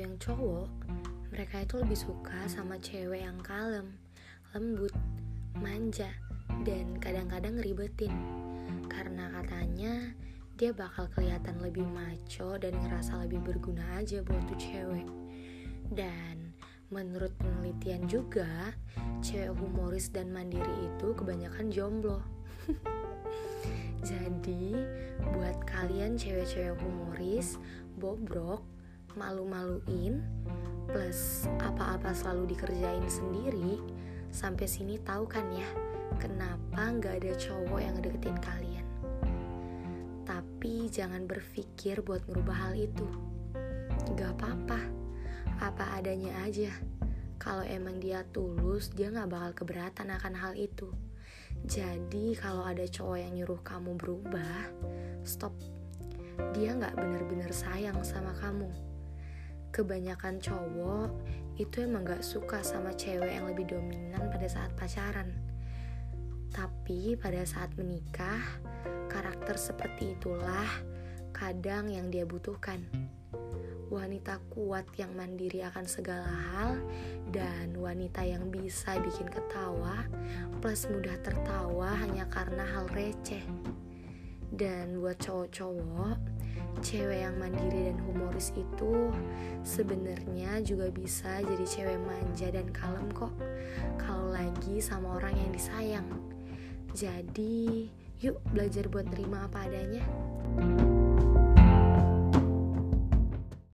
yang cowok, mereka itu lebih suka sama cewek yang kalem, lembut, manja, dan kadang-kadang ngeribetin. Karena katanya dia bakal kelihatan lebih maco dan ngerasa lebih berguna aja buat tuh cewek. Dan menurut penelitian juga, cewek humoris dan mandiri itu kebanyakan jomblo. Jadi, buat kalian cewek-cewek humoris, bobrok, malu-maluin, plus apa-apa selalu dikerjain sendiri, sampai sini tahu kan ya, kenapa nggak ada cowok yang deketin kalian. Tapi jangan berpikir buat ngerubah hal itu. Gak apa-apa, apa adanya aja. Kalau emang dia tulus, dia gak bakal keberatan akan hal itu. Jadi kalau ada cowok yang nyuruh kamu berubah, stop. Dia gak bener-bener sayang sama kamu. Kebanyakan cowok itu emang gak suka sama cewek yang lebih dominan pada saat pacaran. Tapi pada saat menikah, Karakter seperti itulah kadang yang dia butuhkan. Wanita kuat yang mandiri akan segala hal dan wanita yang bisa bikin ketawa plus mudah tertawa hanya karena hal receh. Dan buat cowok-cowok, cewek yang mandiri dan humoris itu sebenarnya juga bisa jadi cewek manja dan kalem kok kalau lagi sama orang yang disayang. Jadi, Yuk belajar buat terima apa adanya.